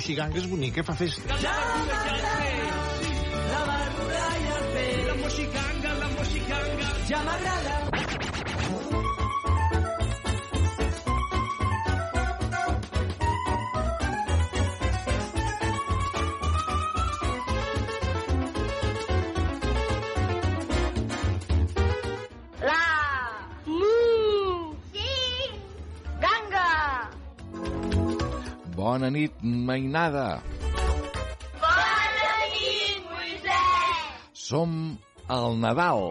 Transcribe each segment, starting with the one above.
moxiganga és bonica, fa festa. La verdura i el peix. La moxiganga, la moxiganga. Ja m'agrada. Mainada. Bona nit, Moisès. Som al Nadal.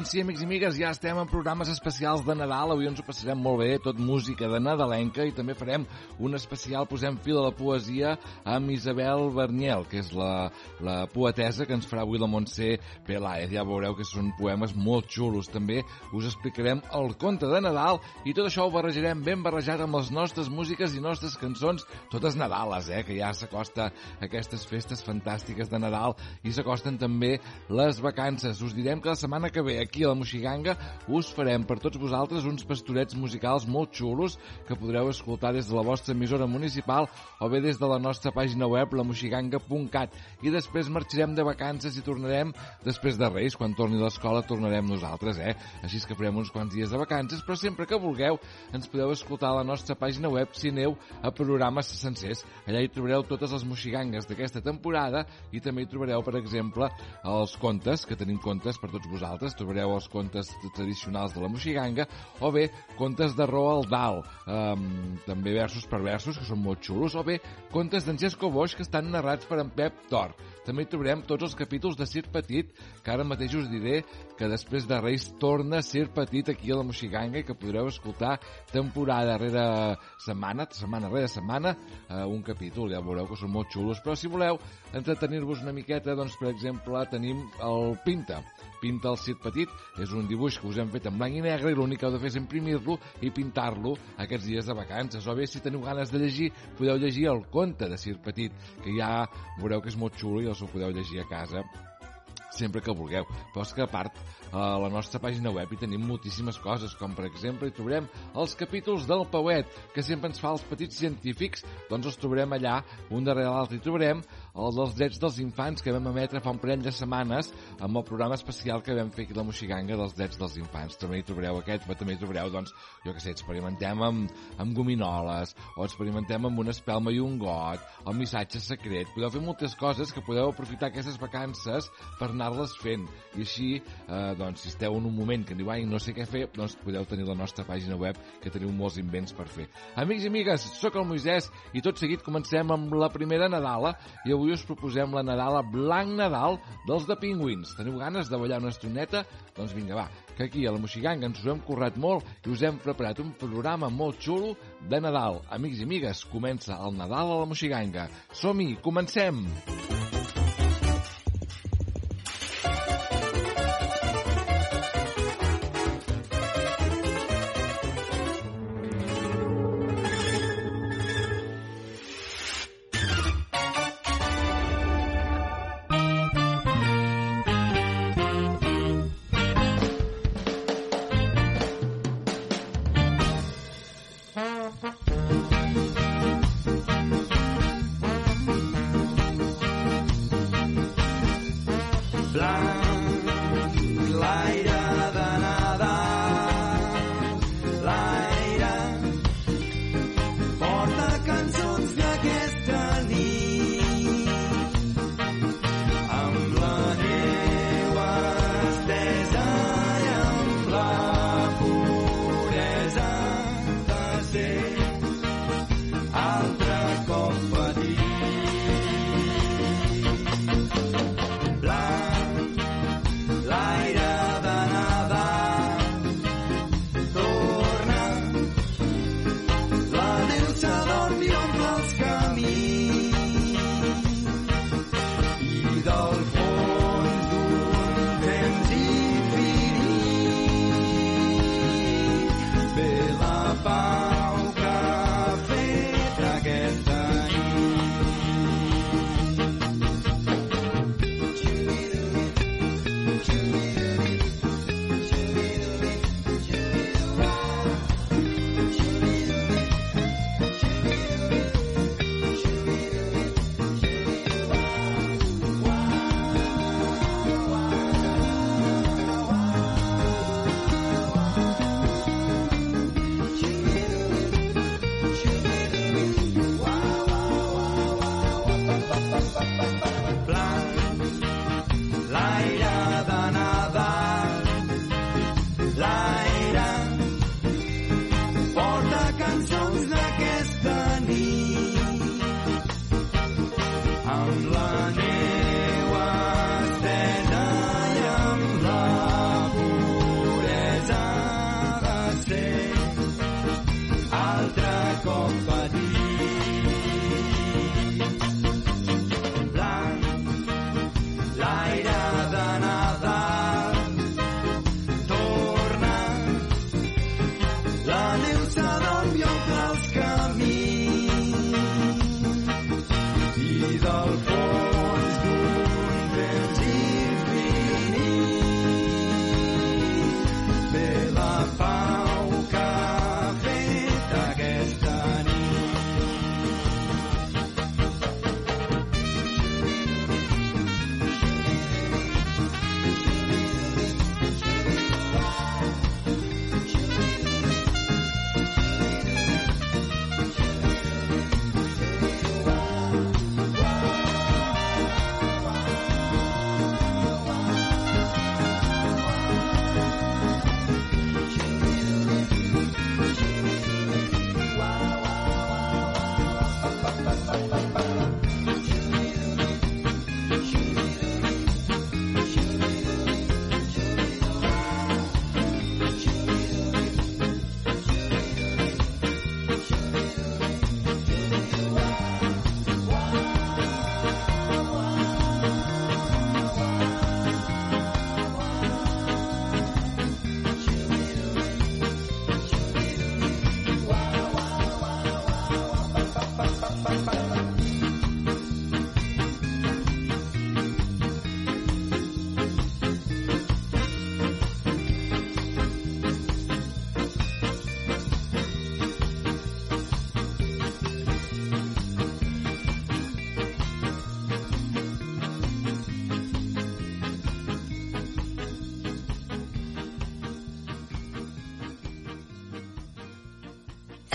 Doncs sí, amics i amigues, ja estem en programes especials de Nadal. Avui ens ho passarem molt bé, tot música de nadalenca, i també farem un especial, posem fil a la poesia, amb Isabel Berniel, que és la, la poetesa que ens farà avui la Montse Peláez. Ja veureu que són poemes molt xulos. També us explicarem el conte de Nadal, i tot això ho barrejarem ben barrejat amb les nostres músiques i nostres cançons, totes Nadales, eh, que ja s'acosta aquestes festes fantàstiques de Nadal, i s'acosten també les vacances. Us direm que la setmana que ve aquí a la Moxiganga us farem per tots vosaltres uns pastorets musicals molt xulos que podreu escoltar des de la vostra emissora municipal o bé des de la nostra pàgina web lamoxiganga.cat i després marxarem de vacances i tornarem després de Reis, quan torni a l'escola tornarem nosaltres, eh? Així és que farem uns quants dies de vacances, però sempre que vulgueu ens podeu escoltar a la nostra pàgina web si aneu a programes sencers. Allà hi trobareu totes les moxigangues d'aquesta temporada i també hi trobareu, per exemple, els contes, que tenim contes per tots vosaltres, trobareu els contes tradicionals de la Moxiganga, o bé contes de Roald Dahl, um, també versos per versos, que són molt xulos, o bé contes d'en Xesco Boix, que estan narrats per en Pep Tor. També trobarem tots els capítols de Sir Petit, que ara mateix us diré que després de Reis torna Sir Petit aquí a la Moxiganga i que podreu escoltar temporada darrere setmana, setmana rere setmana, eh, un capítol, ja veureu que són molt xulos, però si voleu entretenir-vos una miqueta, doncs per exemple tenim el Pinta, Pinta el Cid Petit, és un dibuix que us hem fet en blanc i negre i l'únic que heu de fer és imprimir-lo i pintar-lo aquests dies de vacances. O bé, si teniu ganes de llegir, podeu llegir el conte de Cid Petit, que ja veureu que és molt xulo i els ho podeu llegir a casa sempre que vulgueu. Però és que a part, a la nostra pàgina web hi tenim moltíssimes coses, com per exemple hi trobarem els capítols del Pauet, que sempre ens fa els petits científics, doncs els trobarem allà, un darrere l'altre. Hi trobarem el dels drets dels infants que vam emetre fa un parell de setmanes amb el programa especial que vam fer aquí a la Moxiganga dels drets dels infants. També hi trobareu aquest, però també hi trobareu, doncs, jo que sé, experimentem amb, amb gominoles, o experimentem amb una espelma i un got, el missatge secret. Podeu fer moltes coses que podeu aprofitar aquestes vacances per anar-les fent. I així, eh, doncs, si esteu en un moment que diu, ai, no sé què fer, doncs podeu tenir la nostra pàgina web, que teniu molts invents per fer. Amics i amigues, sóc el Moisès, i tot seguit comencem amb la primera Nadala, i avui us proposem la Nadala Blanc Nadal dels de Pingüins. Teniu ganes de ballar una estoneta? Doncs vinga, va, que aquí a la Moxiganga ens ho hem currat molt i us hem preparat un programa molt xulo de Nadal. Amics i amigues, comença el Nadal a la Moxiganga. Som-hi, comencem!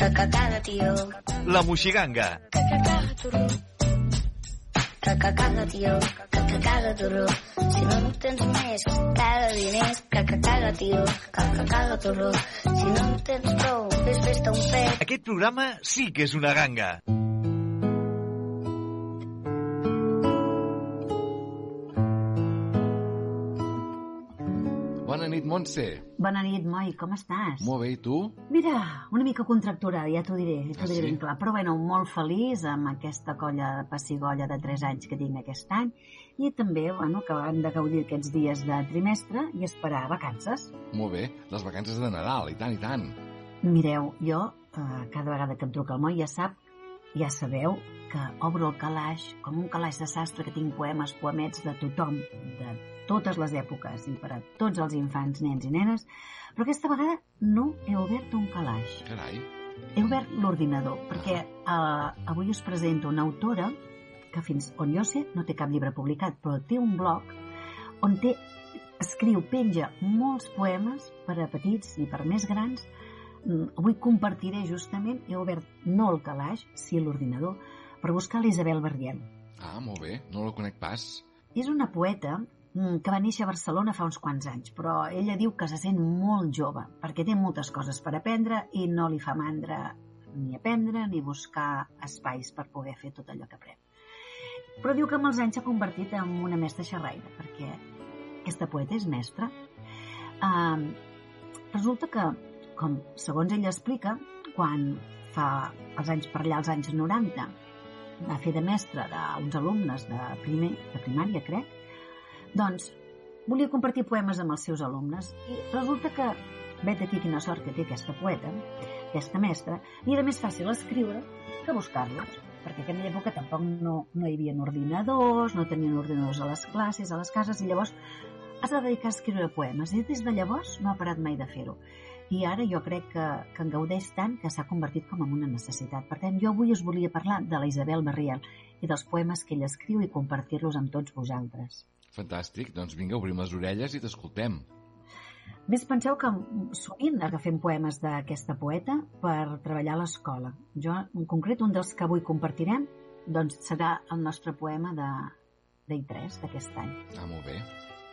Cacacaga, tio. La Moixiganga. Cacacaga, turró. Cacacaga, tio. Cacacaga, turró. Si no en tens més, caga diners. Cacacaga, tio. Cacacaga, turró. Si no en tens prou, fes festa un pet. Aquest programa sí que és una ganga. Montse. Bona nit, Moi, com estàs? Molt bé, i tu? Mira, una mica contracturada, ja t'ho diré, ja t'ho Ah, diré sí? ben clar. Però bueno, molt feliç amb aquesta colla de passigolla de 3 anys que tinc aquest any i també, bueno, que hem de gaudir aquests dies de trimestre i esperar vacances. Molt bé. Les vacances de Nadal, i tant, i tant. Mireu, jo, eh, cada vegada que em truca el Moi ja sap, ja sabeu que obro el calaix, com un calaix de sastre que tinc poemes, poemets de tothom, de totes les èpoques i per a tots els infants, nens i nenes, però aquesta vegada no he obert un calaix. Carai. He obert l'ordinador, perquè eh, avui us presento una autora que fins on jo sé no té cap llibre publicat, però té un blog on té, escriu, penja molts poemes per a petits i per a més grans. Mm, Avui compartiré justament, he obert no el calaix, sí l'ordinador, per buscar l'Isabel Barriel. Ah, molt bé. No la conec pas. És una poeta que va néixer a Barcelona fa uns quants anys, però ella diu que se sent molt jove, perquè té moltes coses per aprendre i no li fa mandra ni aprendre ni buscar espais per poder fer tot allò que aprèn. Però diu que amb els anys s'ha convertit en una mestra xerraire, perquè aquesta poeta és mestra. Uh, resulta que, com segons ella explica, quan fa els anys per allà, els anys 90, va fer de mestra d'uns alumnes de, primer, de primària, crec, doncs volia compartir poemes amb els seus alumnes i resulta que, vet aquí quina sort que té aquesta poeta, aquesta mestra, li era més fàcil escriure que buscar-los, perquè en aquella època tampoc no, no hi havia ordinadors, no tenien ordinadors a les classes, a les cases, i llavors has de dedicar a escriure poemes, i des de llavors no ha parat mai de fer-ho. I ara jo crec que, que en gaudeix tant que s'ha convertit com en una necessitat. Per tant, jo avui us volia parlar de la Isabel Barriel i dels poemes que ella escriu i compartir-los amb tots vosaltres. Fantàstic. Doncs vinga, obrim les orelles i t'escoltem. Més penseu que sovint agafem poemes d'aquesta poeta per treballar a l'escola. Jo, en concret, un dels que avui compartirem doncs, serà el nostre poema de d'I3 d'aquest any. Ah, molt bé.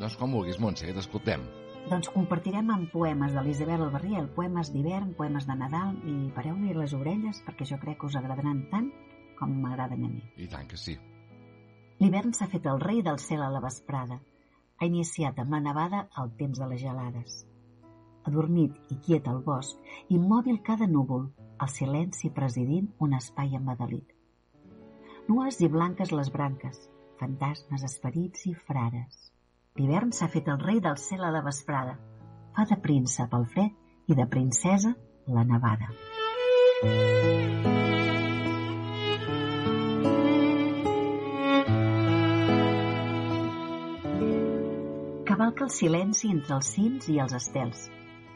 Doncs com vulguis, Montse, t'escoltem. Doncs compartirem amb poemes de l'Isabel Albarriel, poemes d'hivern, poemes de Nadal, i pareu-li les orelles perquè jo crec que us agradaran tant com m'agraden a mi. I tant que sí. L'hivern s'ha fet el rei del cel a la vesprada. Ha iniciat amb la nevada el temps de les gelades. Adormit i quiet el bosc, immòbil cada núvol, el silenci presidint un espai embadalit. Nues i blanques les branques, fantasmes, esperits i frares. L'hivern s'ha fet el rei del cel a la vesprada. Fa de príncep el fred i de princesa la nevada. El silenci entre els cims i els estels.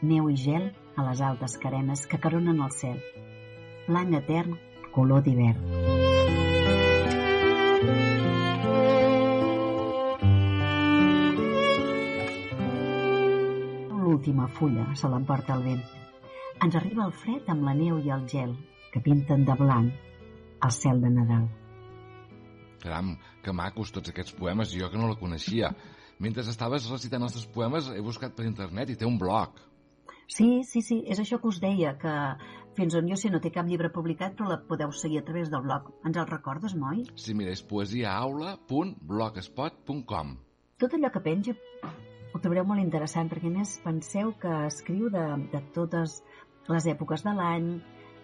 Neu i gel a les altes carenes que caronen el cel. Blanc etern, color d'hivern. L'última fulla se l'emporta el vent. Ens arriba el fred amb la neu i el gel que pinten de blanc el cel de Nadal. Caram, que macos tots aquests poemes, jo que no la coneixia. Mentre estaves recitant els teus poemes he buscat per internet i té un blog. Sí, sí, sí, és això que us deia, que fins on jo sé no té cap llibre publicat, però la podeu seguir a través del blog. Ens el recordes, Moi? Sí, mira, és poesiaaula.blogspot.com Tot allò que penja ho trobareu molt interessant, perquè més penseu que escriu de, de totes les èpoques de l'any,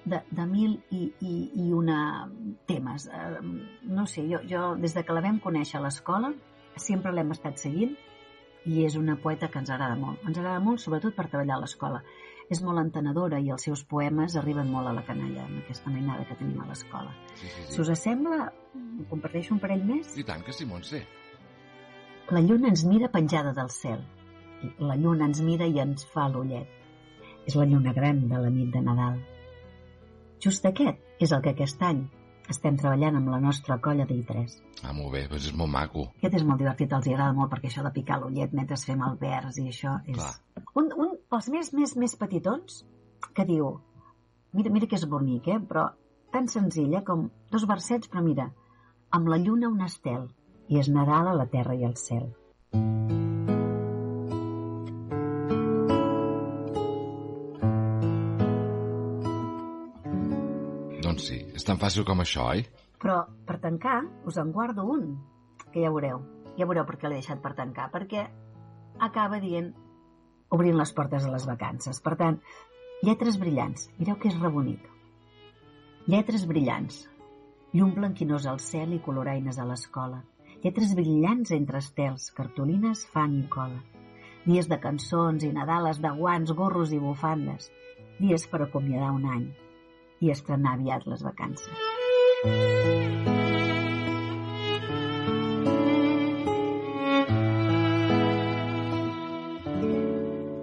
de, de mil i, i, i una temes. Eh, no sé, jo, jo des de que la vam conèixer a l'escola sempre l'hem estat seguint i és una poeta que ens agrada molt. Ens agrada molt, sobretot per treballar a l'escola. És molt entenedora i els seus poemes arriben molt a la canalla amb aquesta mainada que tenim a l'escola. Sí, sí, Si us sí. sembla, comparteixo un parell més. I tant que sí, Montse. La lluna ens mira penjada del cel. La lluna ens mira i ens fa l'ullet. És la lluna gran de la nit de Nadal. Just aquest és el que aquest any estem treballant amb la nostra colla d'I3. Ah, molt bé, doncs és molt maco. Aquest és molt divertit, els agrada molt perquè això de picar l'ullet mentre fem el vers i això és... Clar. Un, un dels més, més, més petitons que diu Mira, mira que és bonic, eh? Però tan senzill, eh? Com dos versets, però mira, amb la lluna un estel, i és Nadal a la terra i al cel. Doncs és tan fàcil com això, oi? Però per tancar us en guardo un, que ja veureu. Ja veureu per què l'he deixat per tancar, perquè acaba dient obrint les portes a les vacances. Per tant, lletres brillants. Mireu que és rebonic. Lletres brillants. Llum blanquinós al cel i coloraines a l'escola. Lletres brillants entre estels, cartolines, fang i cola. Dies de cançons i nadales de guants, gorros i bufandes. Dies per acomiadar un any i estrenar aviat les vacances.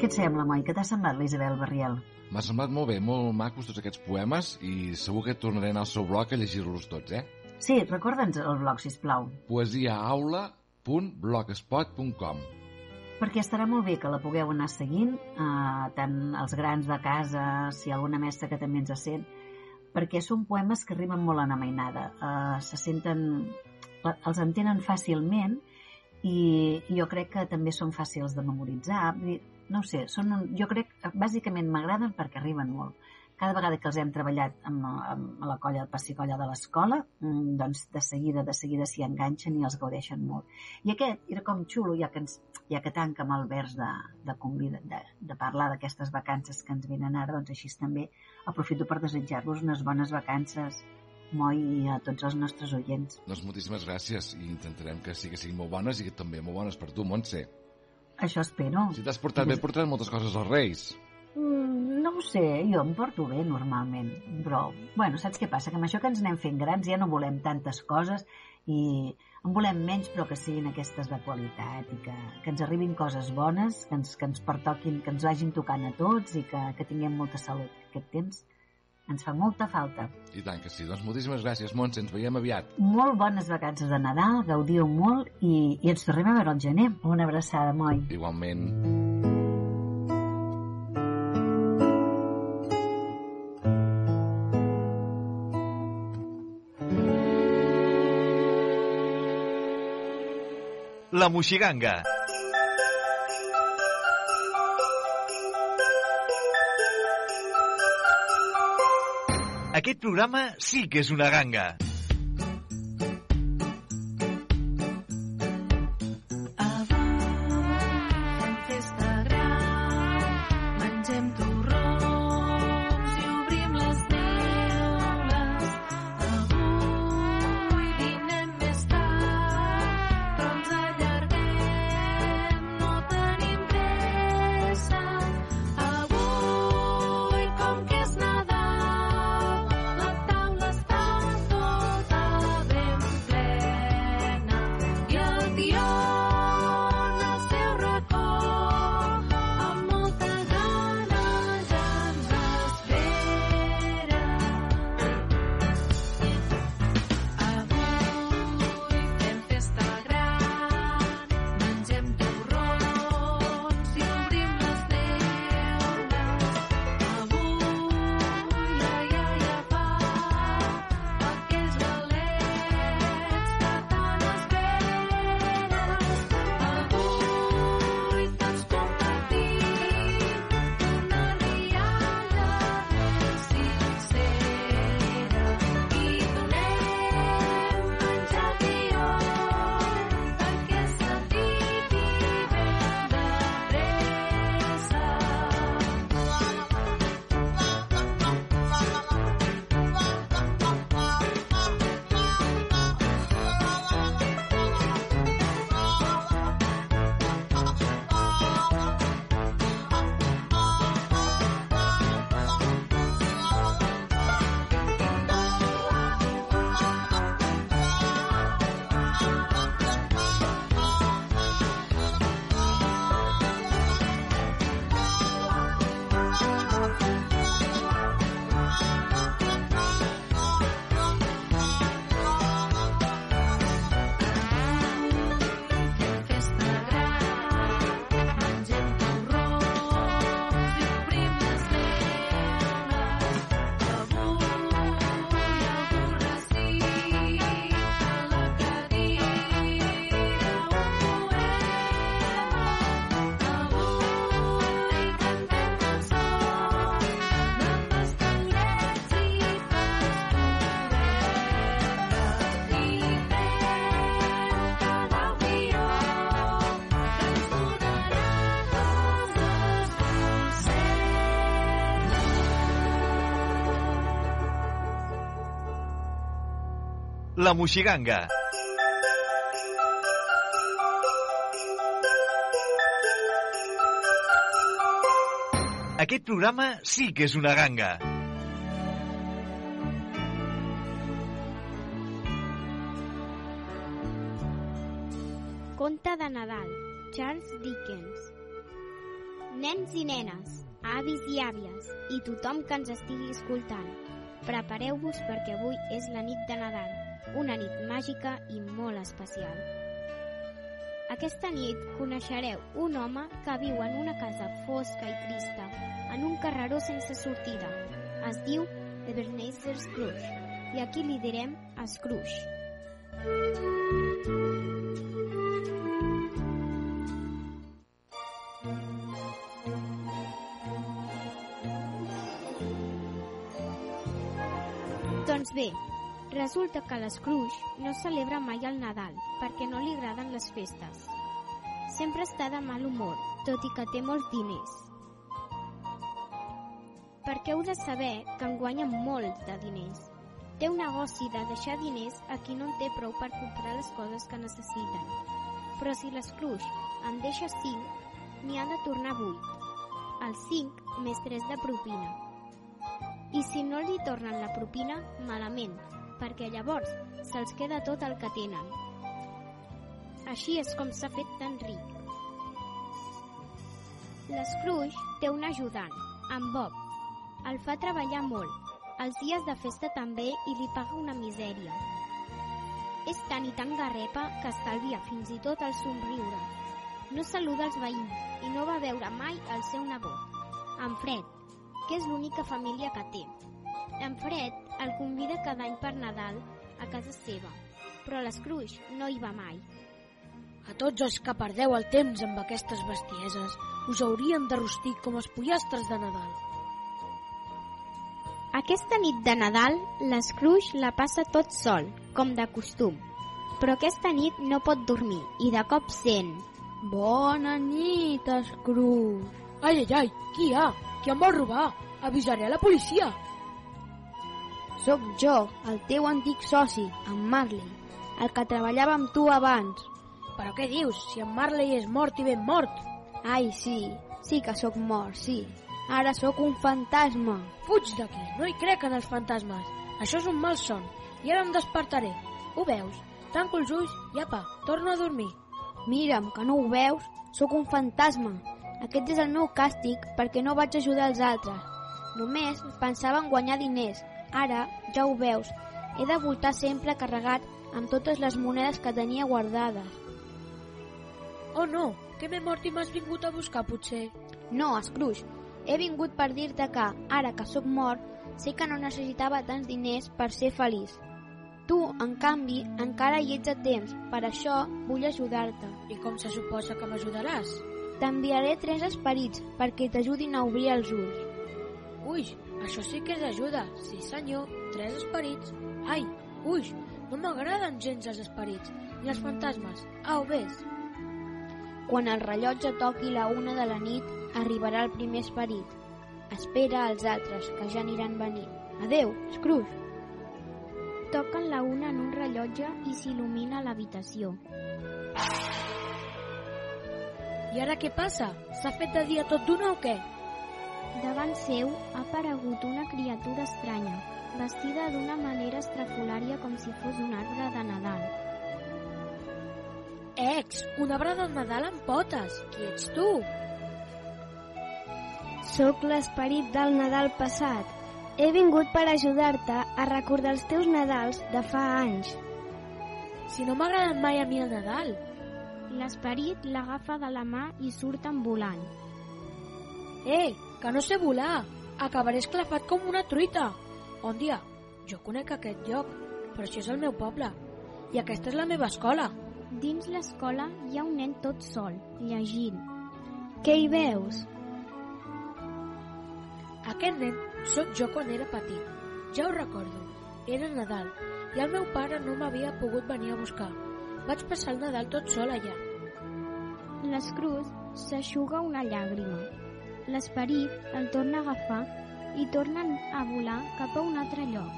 Què et sembla, Moi? Què t'ha semblat l'Isabel Barriel? M'ha semblat molt bé, molt macos tots aquests poemes i segur que tornaré a anar al seu blog a llegir-los tots, eh? Sí, recorda'ns el blog, sisplau. poesiaaula.blogspot.com Perquè estarà molt bé que la pugueu anar seguint, eh, tant els grans de casa, si alguna mestra que també ens sent, perquè són poemes que arriben molt en amainada. Eh, se senten... els entenen fàcilment i jo crec que també són fàcils de memoritzar. No ho sé, són, un- jo crec que bàsicament m'agraden perquè arriben molt. Cada vegada que els hem treballat amb, amb la colla, el passicolla de l'escola, mm, doncs de seguida, de seguida s'hi enganxen i els gaudeixen molt. I aquest era com xulo, ja que, ens, ja que tanca amb el vers de, de, convida, de, de parlar d'aquestes vacances que ens venen ara, doncs així també aprofito per desitjar-vos unes bones vacances, Moi, i a tots els nostres oients. Doncs moltíssimes gràcies i intentarem que sí que siguin molt bones i que també molt bones per tu, Montse. Això espero. Si t'has portat bé, portaràs moltes coses als Reis. Mm, no ho sé, jo em porto bé normalment, però, bueno, saps què passa? Que amb això que ens anem fent grans ja no volem tantes coses i en volem menys però que siguin aquestes de qualitat i que, que ens arribin coses bones, que ens, que ens pertoquin, que ens vagin tocant a tots i que, que tinguem molta salut. Aquest temps ens fa molta falta. I tant que sí. Doncs moltíssimes gràcies, Montse. Ens veiem aviat. Molt bones vacances de Nadal, gaudiu molt i, i ens tornem a veure al gener. Una abraçada, moi. Igualment. La Moixiganga. Aquest programa sí que és una ganga. La Moixiganga. Aquest programa sí que és una ganga. Conte de Nadal, Charles Dickens. Nens i nenes, avis i àvies, i tothom que ens estigui escoltant, prepareu-vos perquè avui és la nit de Nadal, una nit màgica i molt especial. Aquesta nit coneixereu un home que viu en una casa fosca i trista, en un carreró sense sortida. Es diu Ebenezer Scrooge, i aquí li direm Scrooge. Doncs bé, resulta que l'Scrooge no celebra mai el Nadal perquè no li agraden les festes. Sempre està de mal humor, tot i que té molts diners. Perquè heu de saber que en guanya molt de diners. Té un negoci de deixar diners a qui no en té prou per comprar les coses que necessiten. Però si l'Scrooge en deixa 5, n'hi ha de tornar 8. El 5 més 3 de propina. I si no li tornen la propina, malament, perquè llavors se'ls queda tot el que tenen. Així és com s'ha fet tan ric. L'Scrooge té un ajudant, en Bob. El fa treballar molt, els dies de festa també i li paga una misèria. És tan i tan garrepa que estalvia fins i tot el somriure. No saluda els veïns i no va veure mai el seu nebot, en Fred, que és l'única família que té. En Fred el convida cada any per Nadal a casa seva, però l'Scrooge no hi va mai. A tots els que perdeu el temps amb aquestes bestieses, us hauríem de rostir com els pollastres de Nadal. Aquesta nit de Nadal, l'Scrooge la passa tot sol, com de costum. Però aquesta nit no pot dormir i de cop sent... Bona nit, Scrooge. Ai, ai, ai, qui hi ha? Qui em vol robar? Avisaré a la policia. Soc jo, el teu antic soci, en Marley, el que treballava amb tu abans. Però què dius, si en Marley és mort i ben mort? Ai, sí, sí que sóc mort, sí. Ara sóc un fantasma. Fuig d'aquí, no hi crec en els fantasmes. Això és un mal son, i ara em despertaré. Ho veus? Tanco els ulls i apa, torno a dormir. Mira'm, que no ho veus? Sóc un fantasma. Aquest és el meu càstig perquè no vaig ajudar els altres. Només pensava en guanyar diners. Ara, ja ho veus, he de voltar sempre carregat amb totes les monedes que tenia guardades. Oh no, que m'he mort i m'has vingut a buscar, potser. No, Scrooge, he vingut per dir-te que, ara que sóc mort, sé que no necessitava tants diners per ser feliç. Tu, en canvi, encara hi ets a temps, per això vull ajudar-te. I com se suposa que m'ajudaràs? T'enviaré tres esperits perquè t'ajudin a obrir els ulls. Ui, això sí que és ajuda. Sí, senyor, tres esperits. Ai, ui, no m'agraden gens els esperits, ni els fantasmes. Au, vés. Quan el rellotge toqui la una de la nit, arribarà el primer esperit. Espera els altres, que ja aniran venint. Adeu, Scrooge. Toquen la una en un rellotge i s'il·lumina l'habitació. I ara què passa? S'ha fet de dia tot d'una o què? Davant seu ha aparegut una criatura estranya, vestida d'una manera estrafolària com si fos un arbre de Nadal. Ex, un arbre de Nadal amb potes. Qui ets tu? Sóc l'esperit del Nadal passat. He vingut per ajudar-te a recordar els teus Nadals de fa anys. Si no m'ha agradat mai a mi el Nadal. L'esperit l'agafa de la mà i surten volant. Eh, que no sé volar. Acabaré esclafat com una truita. Bon dia, jo conec aquest lloc, però això és el meu poble. I aquesta és la meva escola. Dins l'escola hi ha un nen tot sol, llegint. Què hi veus? Aquest nen sóc jo quan era petit. Ja ho recordo. Era Nadal i el meu pare no m'havia pogut venir a buscar. Vaig passar el Nadal tot sol allà. L'Escruz s'aixuga una llàgrima. L'esperit el torna a agafar i tornen a volar cap a un altre lloc.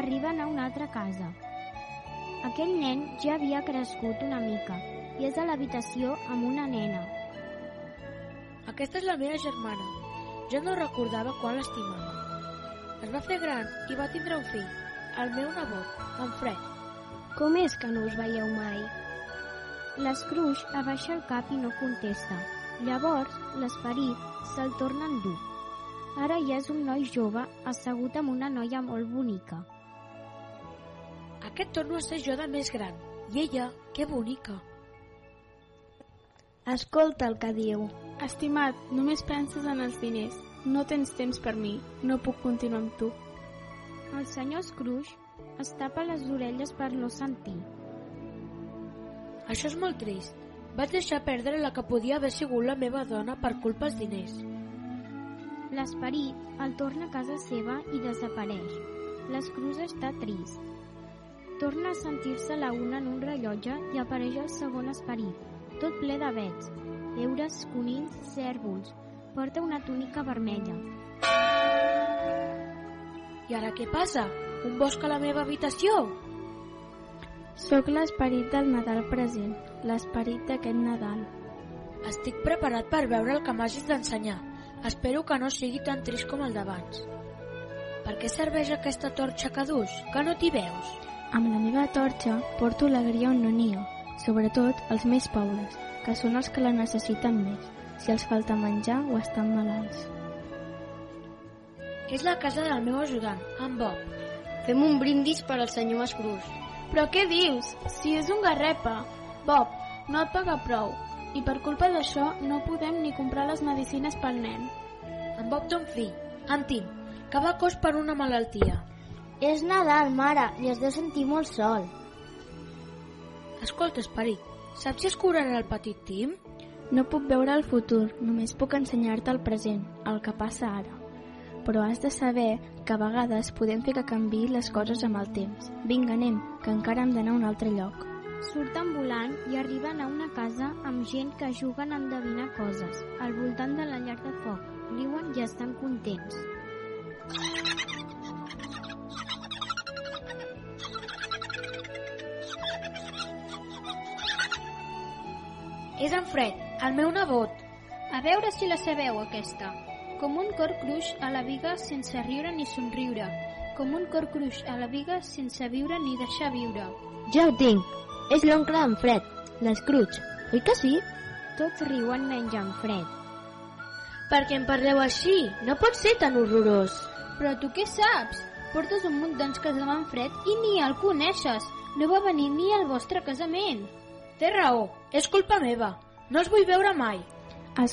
Arriben a una altra casa. Aquell nen ja havia crescut una mica i és a l'habitació amb una nena. Aquesta és la meva germana. Jo no recordava quan l'estimava. Es va fer gran i va tindre un fill, el meu nebot, en Fred. Com és que no us veieu mai? L'Scrooge abaixa el cap i no contesta. Llavors, l'esperit se'l torna en dur. Ara ja és un noi jove assegut amb una noia molt bonica. Aquest torno a ser jo de més gran. I ella, que bonica. Escolta el que diu. Estimat, només penses en els diners. No tens temps per mi. No puc continuar amb tu. El senyor Scrooge es tapa les orelles per no sentir. Això és molt trist. Vaig deixar perdre la que podia haver sigut la meva dona per culpa dels diners. L'esperit el torna a casa seva i desapareix. L'Scrooge està trist. Torna a sentir-se la una en un rellotge i apareix el segon esperit, tot ple de vets, heures, conills, cèrvols. Porta una túnica vermella. I ara què passa? Un bosc a la meva habitació? Sóc l'esperit del Nadal present, l'esperit d'aquest Nadal. Estic preparat per veure el que m'hagis d'ensenyar. Espero que no sigui tan trist com el d'abans. Per què serveix aquesta torxa que dus? Que no t'hi veus? Amb la meva torxa porto alegria on no n'hi ha, sobretot els més pobres, que són els que la necessiten més, si els falta menjar o estan malalts. És la casa del meu ajudant, en Bob. Fem un brindis per al senyor Scrooge. Però què dius? Si és un garrepa. Bob, no et paga prou. I per culpa d'això no podem ni comprar les medicines pel nen. En Bob té un fill, en Tim, que va cos per una malaltia. És Nadal, mare, i es deu sentir molt sol. Escolta, esperit, saps si es curarà el petit Tim? No puc veure el futur, només puc ensenyar-te el present, el que passa ara. Però has de saber que a vegades podem fer que canvi les coses amb el temps. Vinga, anem, que encara hem d'anar a un altre lloc. Surten volant i arriben a una casa amb gent que juguen a endevinar coses. Al voltant de la llar de foc, riuen i estan contents. És en Fred, el meu nebot. A veure si la sabeu, aquesta. Com un cor cruix a la viga sense riure ni somriure. Com un cor cruix a la viga sense viure ni deixar viure. Ja ho tinc. És l'oncle d'en Fred, l'Scrooge. Oi que sí? Tots riuen menys en Fred. Per què em parleu així? No pot ser tan horrorós. Però tu què saps? Portes un munt d'anys casant amb en Fred i ni el coneixes. No va venir ni al vostre casament. Té raó, és culpa meva. No els vull veure mai.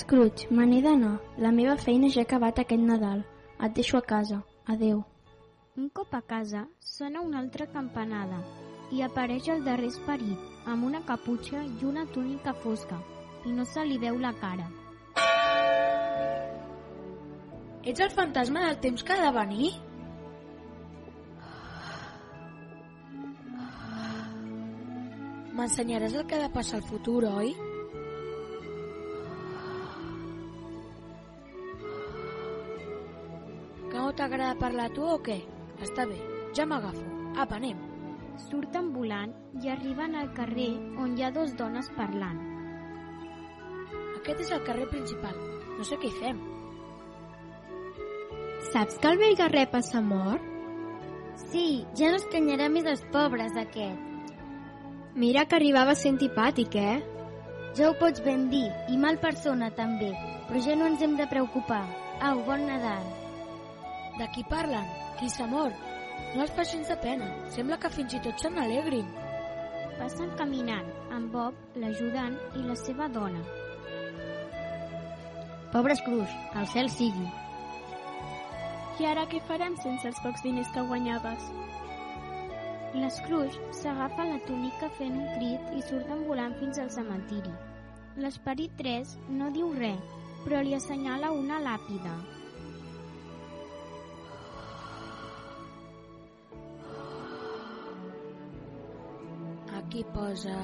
Scrooge, me n'he d'anar. La meva feina ja ha acabat aquest Nadal. Et deixo a casa. Adeu. Un cop a casa, sona una altra campanada i apareix el darrer esperit, amb una caputxa i una túnica fosca, i no se li veu la cara. Ets el fantasma del temps que ha de venir? M'ensenyaràs el que ha de passar al futur, oi? Que no t'agrada parlar tu o què? Està bé, ja m'agafo. Apa, anem. Surten volant i arriben al carrer on hi ha dos dones parlant. Aquest és el carrer principal. No sé què hi fem. Saps que el vell Garrepa s'ha mort? Sí, ja no escanyarà més els pobres, aquest. Mira que arribava a ser antipàtic, eh? Ja ho pots ben dir, i mal persona també, però ja no ens hem de preocupar. Au, bon Nadal. De qui parlen? Qui s'ha mort? No els fa gens de pena. Sembla que fins i tot se n'alegrin. Passen caminant, amb Bob, l'ajudant i la seva dona. Pobre Scrooge, al cel sigui. I ara què farem sense els pocs diners que guanyaves? L'Scrooge s'agafa la túnica fent un crit i surten volant fins al cementiri. L'esperit 3 no diu res, però li assenyala una làpida. Aquí posa...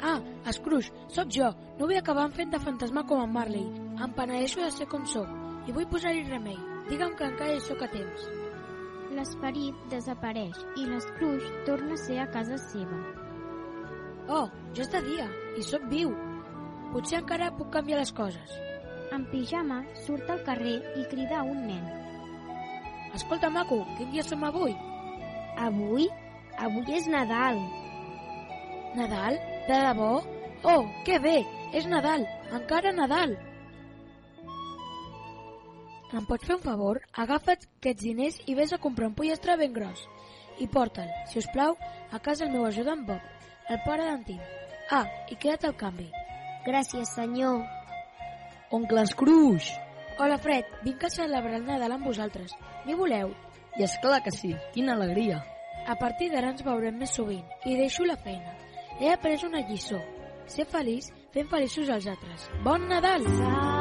Ah, Scrooge, sóc jo. No vull acabar fent de fantasma com en Marley. Em penedeixo de ser com sóc i vull posar-hi remei. Digue'm que encara hi sóc a temps. l'esperit desapareix i l'Escrooge torna a ser a casa seva. Oh, ja és de dia i sóc viu. Potser encara puc canviar les coses. En pijama surt al carrer i crida a un nen. Escolta, maco, quin dia som avui? Avui? Avui és Nadal. Nadal? De debò? Oh, que bé! És Nadal! Encara Nadal! Em pots fer un favor? Agafa't aquests diners i vés a comprar un pollastre ben gros. I porta'l, si us plau, a casa el meu ajudant Bob, el pare d'en Tim. Ah, i queda't al canvi. Gràcies, senyor. Oncle Scrooge! Hola, Fred. Vinc a celebrar el Nadal amb vosaltres. M'hi voleu? I és clar que sí. Quina alegria. A partir d'ara ens veurem més sovint i deixo la feina. He après una lliçó. Ser feliç fent feliços els altres. Bon Nadal! Santa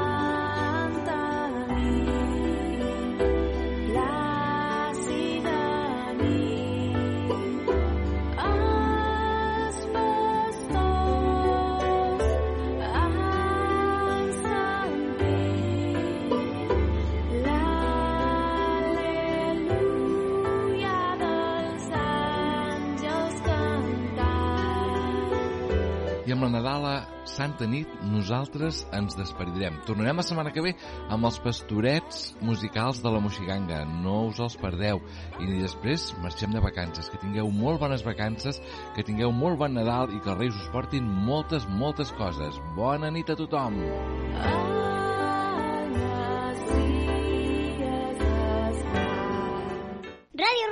Santa Nit nosaltres ens despedirem. Tornarem la setmana que ve amb els pastorets musicals de la Moixiganga. No us els perdeu. I després marxem de vacances. Que tingueu molt bones vacances, que tingueu molt bon Nadal i que els Reis us portin moltes, moltes coses. Bona nit a tothom! Ràdio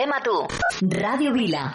tema tú. Radio Vila.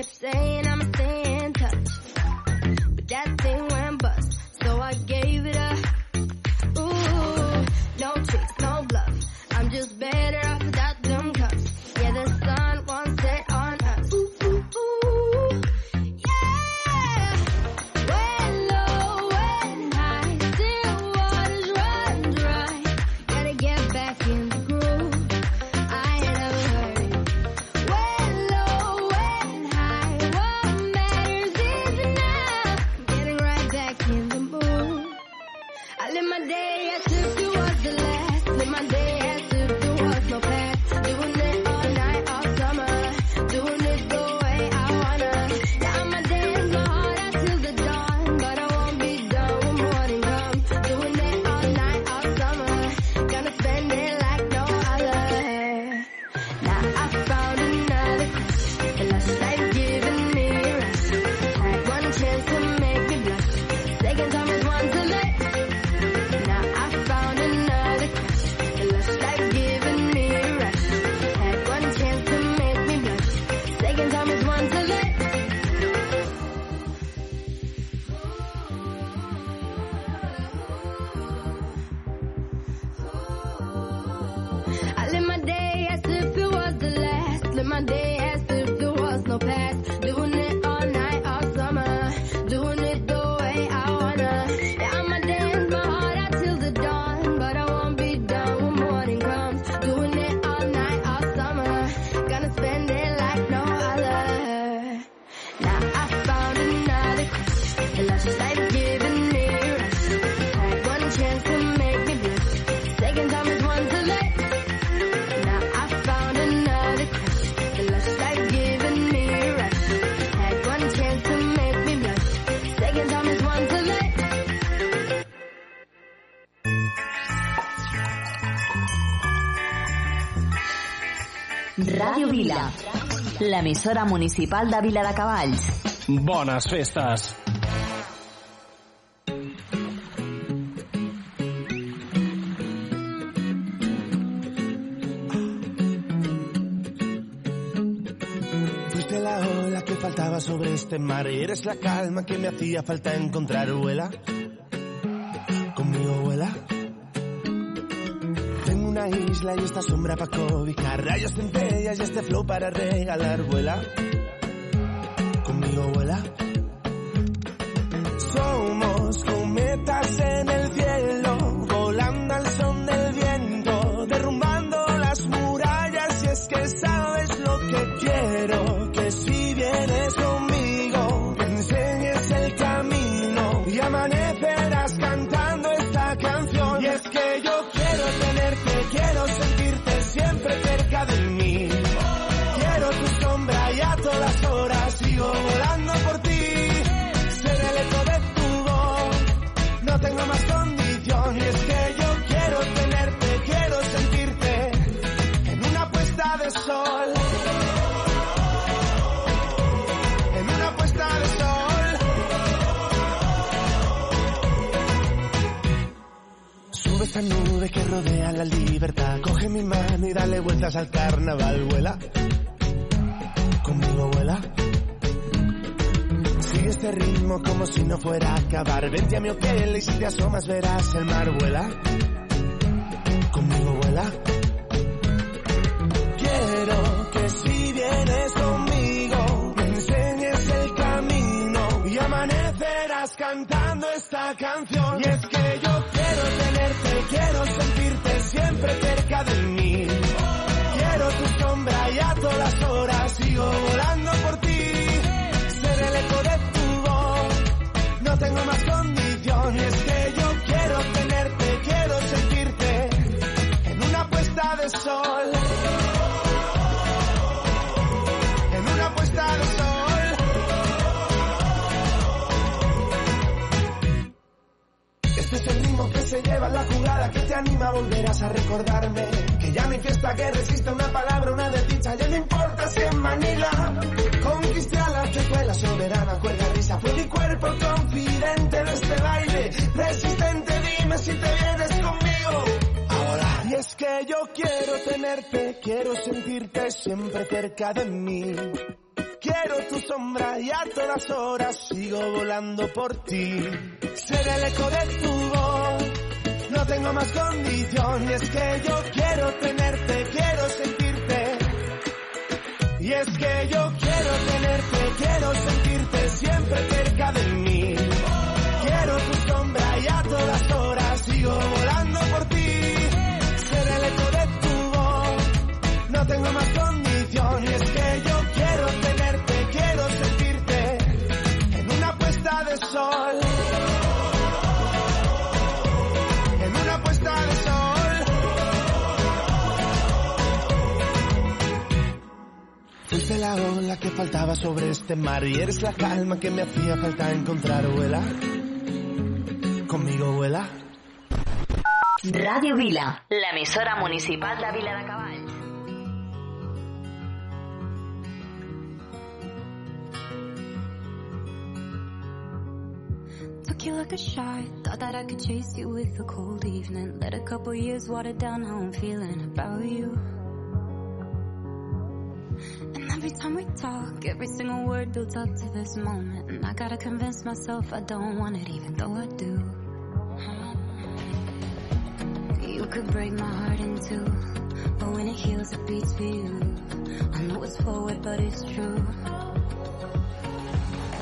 lips, they Vila, l'emissora municipal de Vila de Cavalls. Bones festes! Fuiste la ola que faltaba sobre este mar eres la calma que me hacía falta encontrar, vuela. Isla y esta sombra para cobijar, rayos centellas y este flow para regalar, vuela. Sube esta nube que rodea la libertad. Coge mi mano y dale vueltas al carnaval, vuela. Conmigo vuela. Sigue este ritmo como si no fuera a acabar. Vente a mi hotel y si te asomas verás el mar, vuela. Conmigo vuela. Quiero que si vienes conmigo me enseñes el camino y amanecerás cantando esta canción. Siempre cerca de mí. Quiero tu sombra y a todas horas sigo volando por ti. Ser el eco de tu voz, no tengo más condición. Se lleva la jugada que te anima, volverás a recordarme. Que ya no hay fiesta que resista una palabra, una desdicha, ya no importa si en Manila. Conquisté a la tecuela soberana, cuerda risa, fue mi cuerpo confidente de este baile. Resistente, dime si te vienes conmigo. Ahora. Y es que yo quiero tenerte, quiero sentirte siempre cerca de mí. Quiero tu sombra y a todas horas sigo volando por ti. Ser el eco de tu voz, tengo más condición. Y es que yo quiero tenerte, quiero sentirte. Y es que yo quiero tenerte, quiero sentirte siempre cerca de mí. Quiero tu sombra y a todas horas sigo volando por ti. Ser el eco de tu voz, no tengo más Fuiste la ola que faltaba sobre este mar y eres la calma que me hacía falta encontrar, vuela. Conmigo vuela. Ràdio Vila, l'emissora municipal de Vila de Cavalls. Took you like a shot. Thought that I could chase you with a cold evening. Let a couple years water down how I'm feeling about you. Every time we talk, every single word builds up to this moment. And I gotta convince myself I don't want it, even though I do. You could break my heart in two, but when it heals, it beats for you. I know it's forward, but it's true.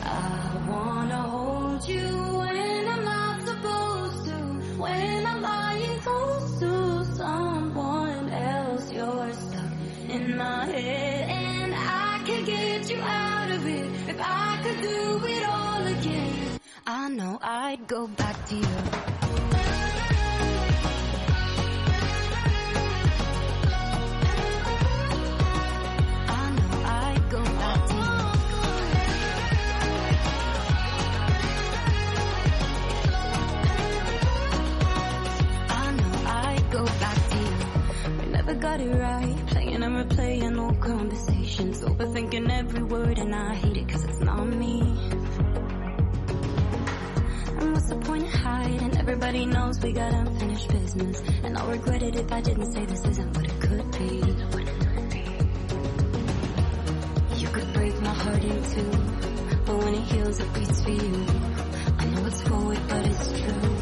I wanna hold you when I'm not supposed to. When I'm lying close to someone else, you're stuck in my head, if I could do it all again, I know I'd go back to you. got it right. Playing and replaying old conversations. Overthinking every word, and I hate it cause it's not me. And what's the point of hiding? Everybody knows we got unfinished business. And I'll regret it if I didn't say this isn't what it could be. You could break my heart in two. But when it heals, it beats for you. I know it's forward, but it's true.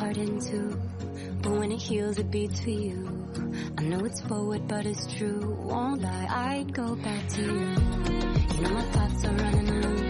Heart in two, but when it heals, it beats for you. I know it's forward, but it's true. Won't lie, I'd go back to you. You know my thoughts are running loose.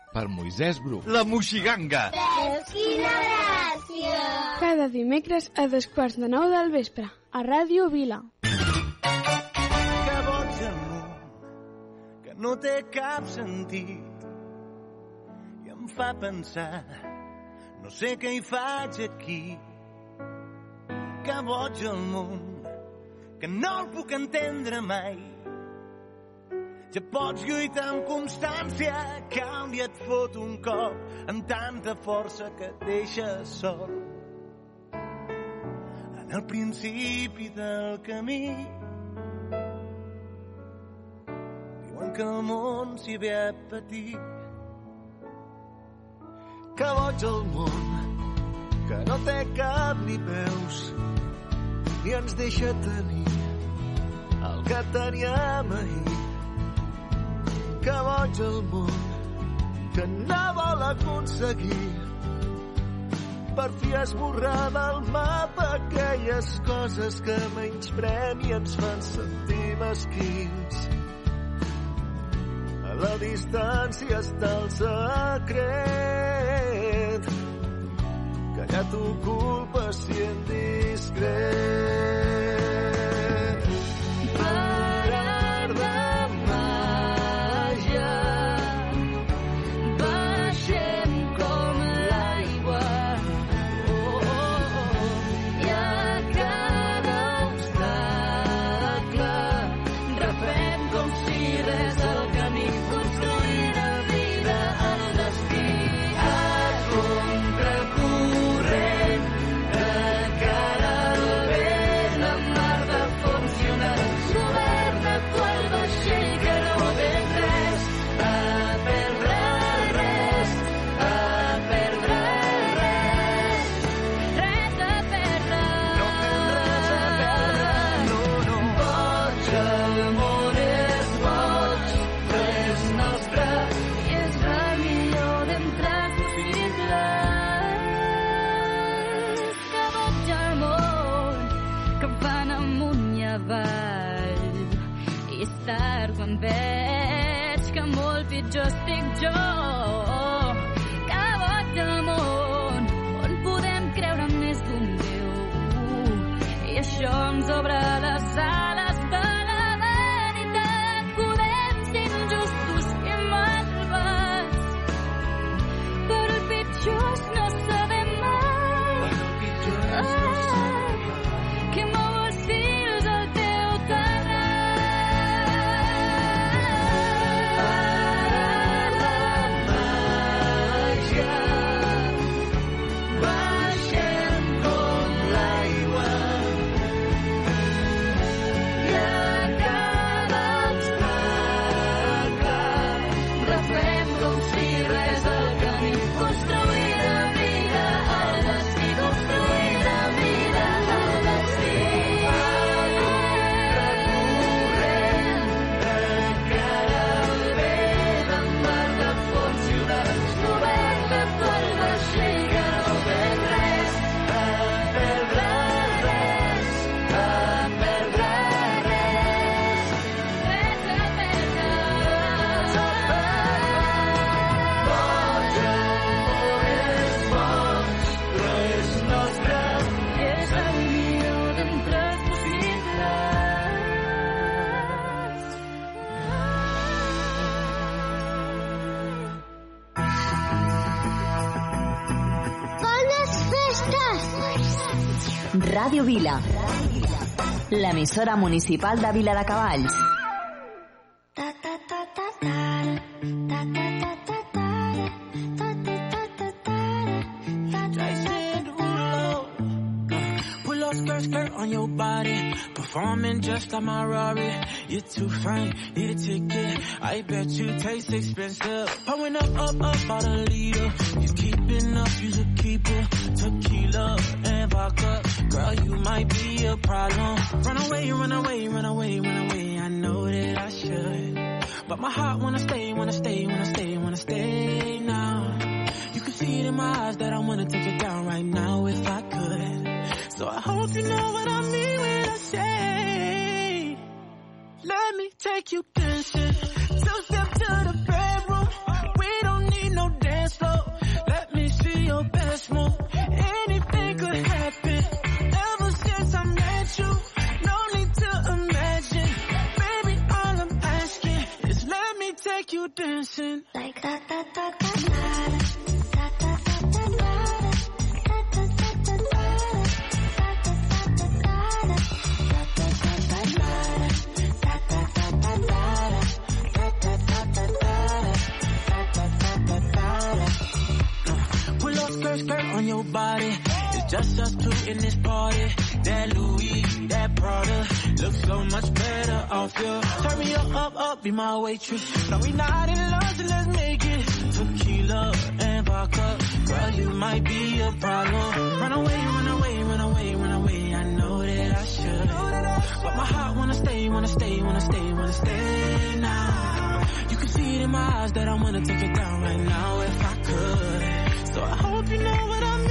per Moisès Bru. La Moixiganga. Quina gràcia! Cada dimecres a dos quarts de nou del vespre, a Ràdio Vila. Que boig el món, que no té cap sentit i em fa pensar, no sé què hi faig aquí. Que boig el món, que no el puc entendre mai. Ja pots lluitar amb constància, dia et fot un cop amb tanta força que et deixa sol. En el principi del camí diuen que el món s'hi ve a patir. Que boig el món, que no té cap ni peus, ni ens deixa tenir el que teníem ahir. Que boig el món, que no vol aconseguir per fi esborrar del mapa aquelles coses que menysprem i ens fan sentir mesquins. A la distància està el secret que ja t'ocupa si en discret. Ràdio Vila. L'emissora municipal de Vila de Cavalls. On your body. Performing just like my Rari. You're too fine, need a ticket. I bet you taste expensive. Pouring up, up, up, out a leader. Run away, run away, run away. I know that I should. But my heart wanna stay, just us two in this party. That Louis, that Prada, looks so much better off you. Turn me up, up, up, be my waitress. No, we not in love, so let's make it. Tequila and vodka, girl, you might be a problem. Run away, run away, run away, run away. I know that I should, but my heart wanna stay, wanna stay, wanna stay, wanna stay now. You can see it in my eyes that I wanna take it down right now if I could. So I hope you know what I mean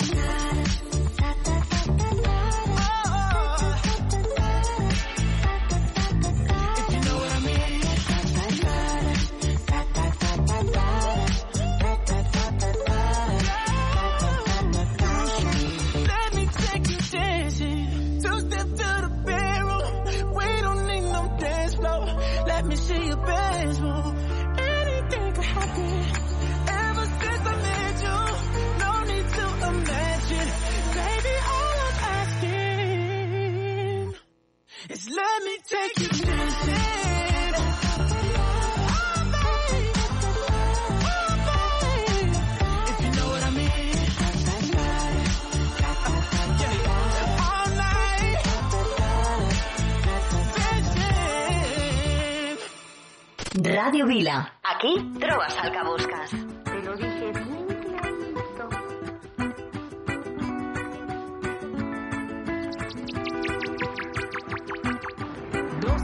Radio Vila. Aquí trovas al que buscas. Te lo dije bien clarito.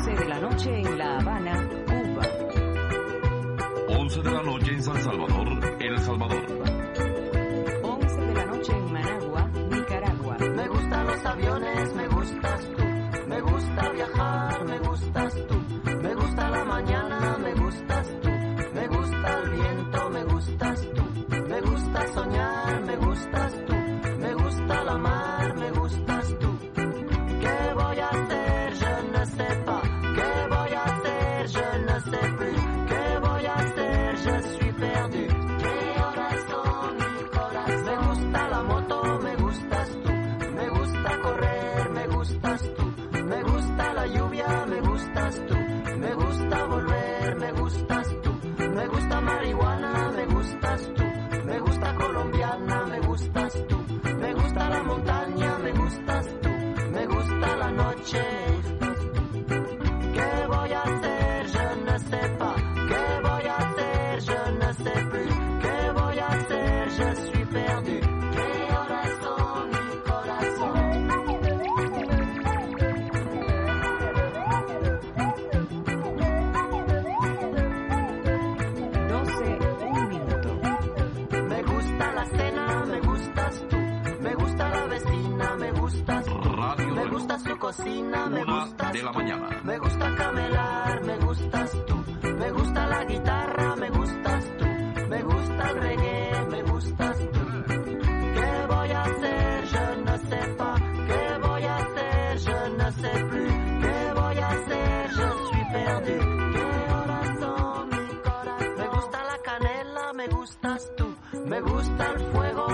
de la noche en La Habana, Cuba. 11 de la noche en San Salvador, El Salvador. gustas tú. Me gusta marihuana de la mañana. Me gusta camelar, me gustas tú. Me gusta la guitarra, me gustas tú. Me gusta el reggae, me gustas tú. ¿Qué voy a hacer? Yo no sé pas. ¿Qué voy a hacer? Yo no sé plus. ¿Qué voy a hacer? Yo suis perdu. ¿Qué corazón, mi corazón? Me gusta la canela, me gustas tú. Me gusta el fuego.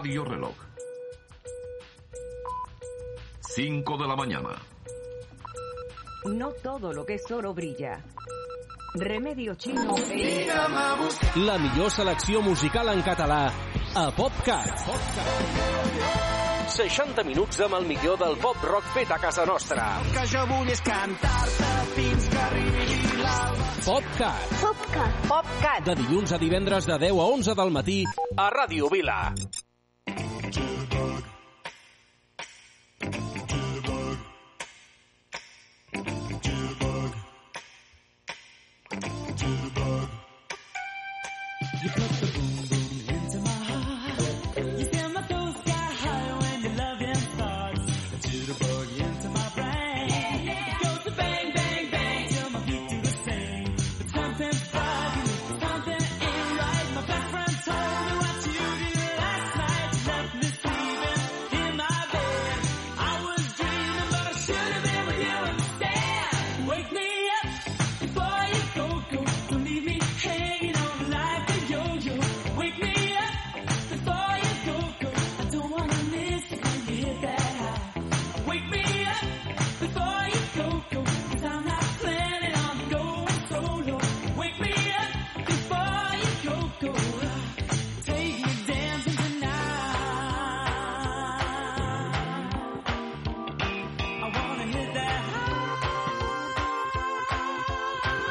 Radio Reloj. 5 de la mañana. No todo lo que es oro brilla. Remedio Chino. La millor selecció musical en català a PopCat. PopCat. 60 minuts amb el millor del pop rock fet a casa nostra. El que jo vull és cantar-te fins que arribi l'alba. PopCat. PopCat. PopCat. De dilluns a divendres de 10 a 11 del matí a Ràdio Vila.